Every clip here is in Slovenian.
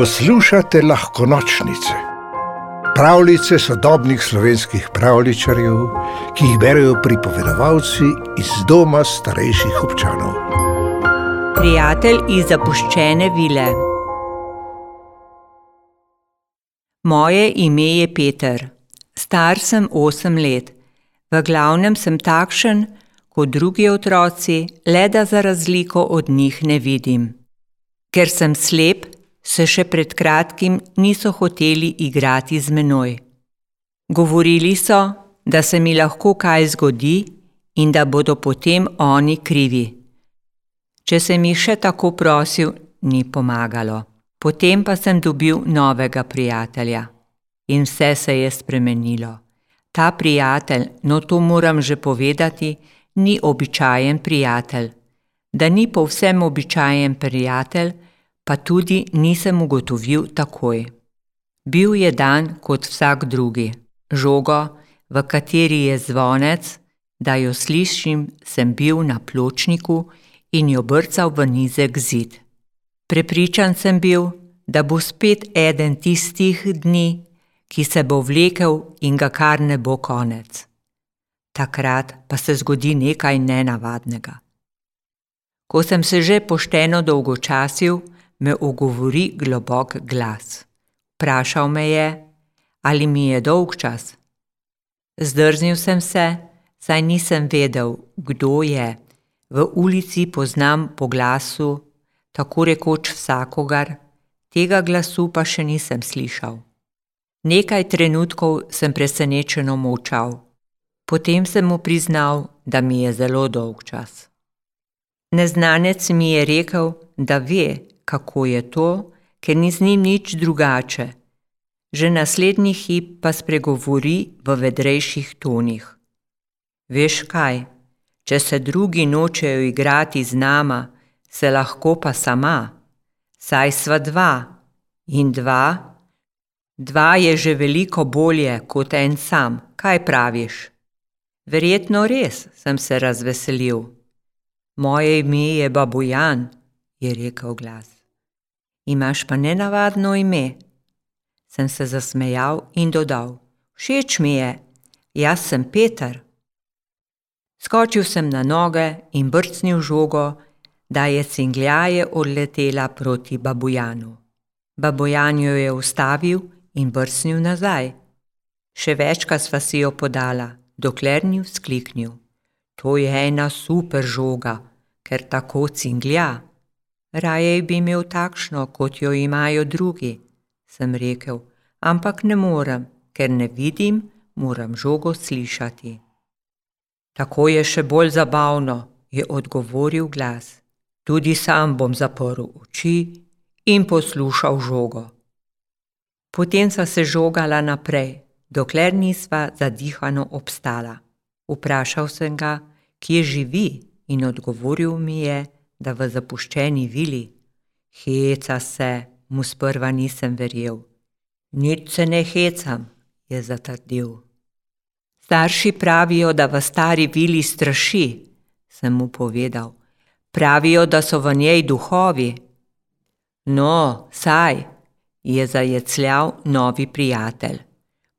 Poslušate lahko nočnice, pravljice sodobnih slovenskih pravličarjev, ki jih berijo pripovedovalci iz doma starejših občanov. Prijatelj iz zapuščene vile. Moje ime je Peter, star sem osem let. V glavnem sem takšen kot drugi otroci, le da za razliko od njih ne vidim. Ker sem slep, se še pred kratkim niso hoteli igrati z menoj. Govorili so, da se mi lahko kaj zgodi in da bodo potem oni krivi. Če sem jih še tako prosil, ni pomagalo. Potem pa sem dobil novega prijatelja in vse se je spremenilo. Ta prijatelj, no to moram že povedati, ni običajen prijatelj. Da ni povsem običajen prijatelj, pa tudi nisem ugotovil takoj. Bil je dan kot vsak drugi, žogo, v kateri je zvonec, da jo slišim, sem bil na pločniku in jo brcal v nizek zid. Prepričan sem bil, da bo spet eden tistih dni, ki se bo vlekel in ga kar ne bo konec takrat pa se zgodi nekaj nenavadnega. Ko sem se že pošteno dolgočasil, me ogovori globok glas. Vprašal me je, ali mi je dolg čas. Zdrznil sem se, saj nisem vedel, kdo je. V ulici poznam po glasu, tako rekoč vsakogar, tega glasu pa še nisem slišal. Nekaj trenutkov sem presenečeno molčal. Potem sem mu priznal, da mi je zelo dolg čas. Neznanec mi je rekel, da ve, kako je to, ker ni z njim nič drugače. Že naslednji hip pa spregovori v vedrejših tonih. Veš kaj, če se drugi nočejo igrati z nama, se lahko pa sama. Saj sva dva in dva. Dva je že veliko bolje kot en sam, kaj praviš? Verjetno res, sem se razveselil. Moje ime je Babujan, je rekel glas. Imaš pa nenavadno ime. Sem se zasmejal in dodal: Všeč mi je, jaz sem Peter. Skočil sem na noge in brcnil žogo, da je cingljaje odletela proti Babujanu. Babujan jo je ustavil in brcnil nazaj. Še večkrat sva si jo podala dokler ni vzkliknil: To je ena super žoga, ker tako cinglja. Raje bi imel takšno, kot jo imajo drugi, sem rekel, ampak ne morem, ker ne vidim, moram žogo slišati. Tako je še bolj zabavno, je odgovoril glas. Tudi sam bom zaprl oči in poslušal žogo. Potem sva se žogala naprej, dokler nisva zadihano obstala. Vprašal sem ga, kje živi, in odgovoril mi je, da v zapuščeni vili. Heca se, mu sprva nisem verjel. Nič se ne hecam, je zatrdil. Starši pravijo, da v stari vili straši, sem mu povedal. Pravijo, da so v njej duhovi. No, saj, je zajecljal novi prijatelj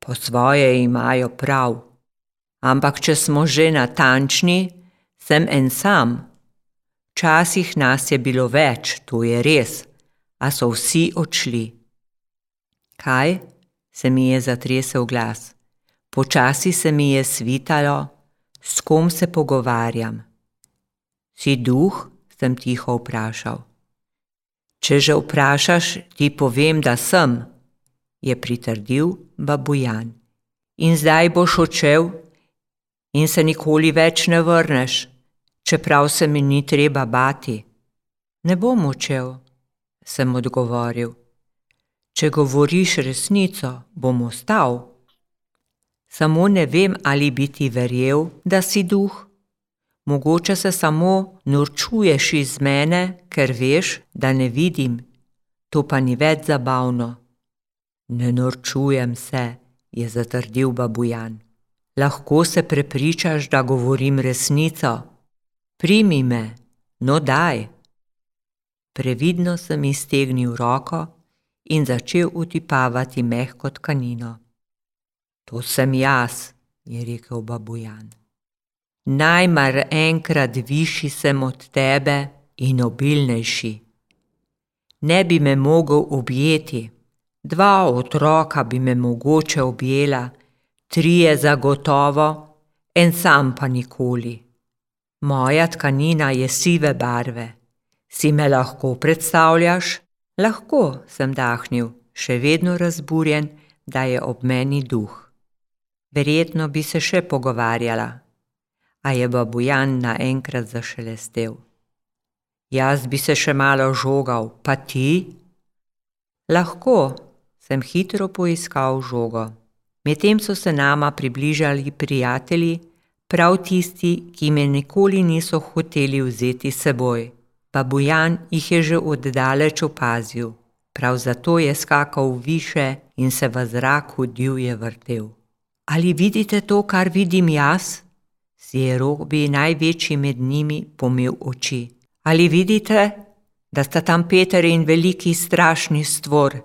po svoje imajo prav. Ampak če smo že natančni, sem en sam. Včasih nas je bilo več, to je res, a so vsi odšli. Kaj? se mi je zatresel glas. Počasi se mi je svitalo, s kom se pogovarjam. Si duh? sem tiho vprašal. Če že vprašaš, ti povem, da sem je pritrdil babujan. In zdaj boš odšel in se nikoli več ne vrneš, čeprav se mi ni treba bati. Ne bom odšel, sem odgovoril. Če govoriš resnico, bom ostal. Samo ne vem, ali bi ti verjel, da si duh. Mogoče se samo norčuješ iz mene, ker veš, da ne vidim. To pa ni več zabavno. Ne norčujem se, je zatrdil babujan. Lahko se prepričaš, da govorim resnico. Primi me, no daj. Previdno sem iztegnil roko in začel utipavati mehko tkanino. To sem jaz, je rekel babujan. Najmar enkrat višji sem od tebe in obilnejši. Ne bi me mogel objeti, dva otroka bi me mogoče objela, trije zagotovo, en sam pa nikoli. Moja tkanina je sive barve. Si me lahko predstavljaš? Lahko, sem dahnil, še vedno razburjen, da je ob meni duh. Verjetno bi se še pogovarjala, a je babujan naenkrat zašelestev. Jaz bi se še malo žogal, pa ti? Lahko, sem hitro poiskal žogo. Medtem so se nama približali prijatelji, prav tisti, ki me nikoli niso hoteli vzeti s seboj. Babujan jih je že oddaleč opazil, prav zato je skakal više in se v zraku divje vrtel. Ali vidite to, kar vidim jaz? Si je robi največji med njimi pomil oči. Ali vidite, da sta tam Peter in veliki strašni stvor,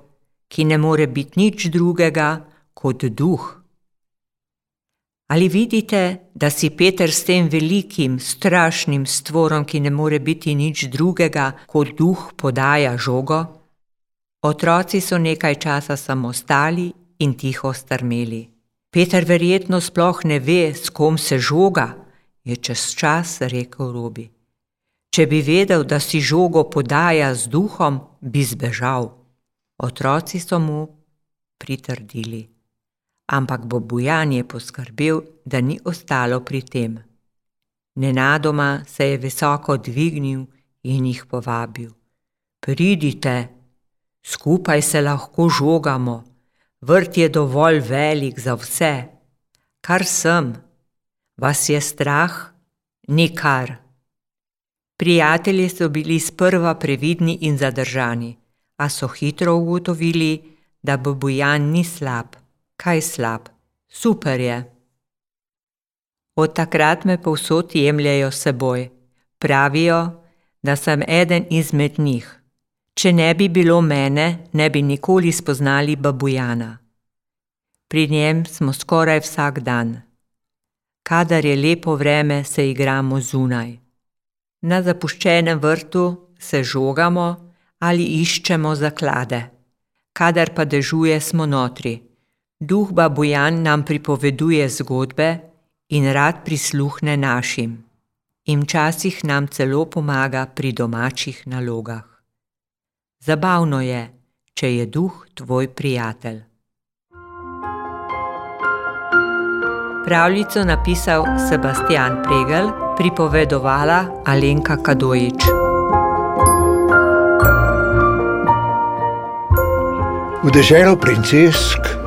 ki ne more biti nič drugega kot duh? Ali vidite, da si Peter s tem velikim, strašnim stvorom, ki ne more biti nič drugega kot duh, podaja žogo? Otroci so nekaj časa samostali in tiho strmeli. Peter verjetno sploh ne ve, s kom se žoga, je čez čas rekel Robi. Če bi vedel, da si žogo podaja z duhom, bi zbežal. Otroci so mu pritrdili ampak Bobujan je poskrbel, da ni ostalo pri tem. Nenadoma se je visoko dvignil in jih povabil: Pridite, skupaj se lahko žogamo, vrt je dovolj velik za vse. Kar sem, vas je strah, nikar. Prijatelji so bili sprva previdni in zadržani, a so hitro ugotovili, da Bobujan ni slab kaj slab, super je. Od takrat me povsod jemljajo seboj, pravijo, da sem eden izmed njih. Če ne bi bilo mene, ne bi nikoli spoznali babujana. Pri njem smo skoraj vsak dan. Kadar je lepo vreme, se igramo zunaj. Na zapuščenem vrtu se žogamo ali iščemo zaklade. Kadar pa dežuje, smo notri. Duh babujan nam pripoveduje zgodbe in rad prisluhne našim, in včasih nam celo pomaga pri domačih nalogah. Zabavno je, če je duh tvoj prijatelj. Pravljico napisal Sebastian Pregel, pripovedovala Alenka Kadojič. V deželo princesk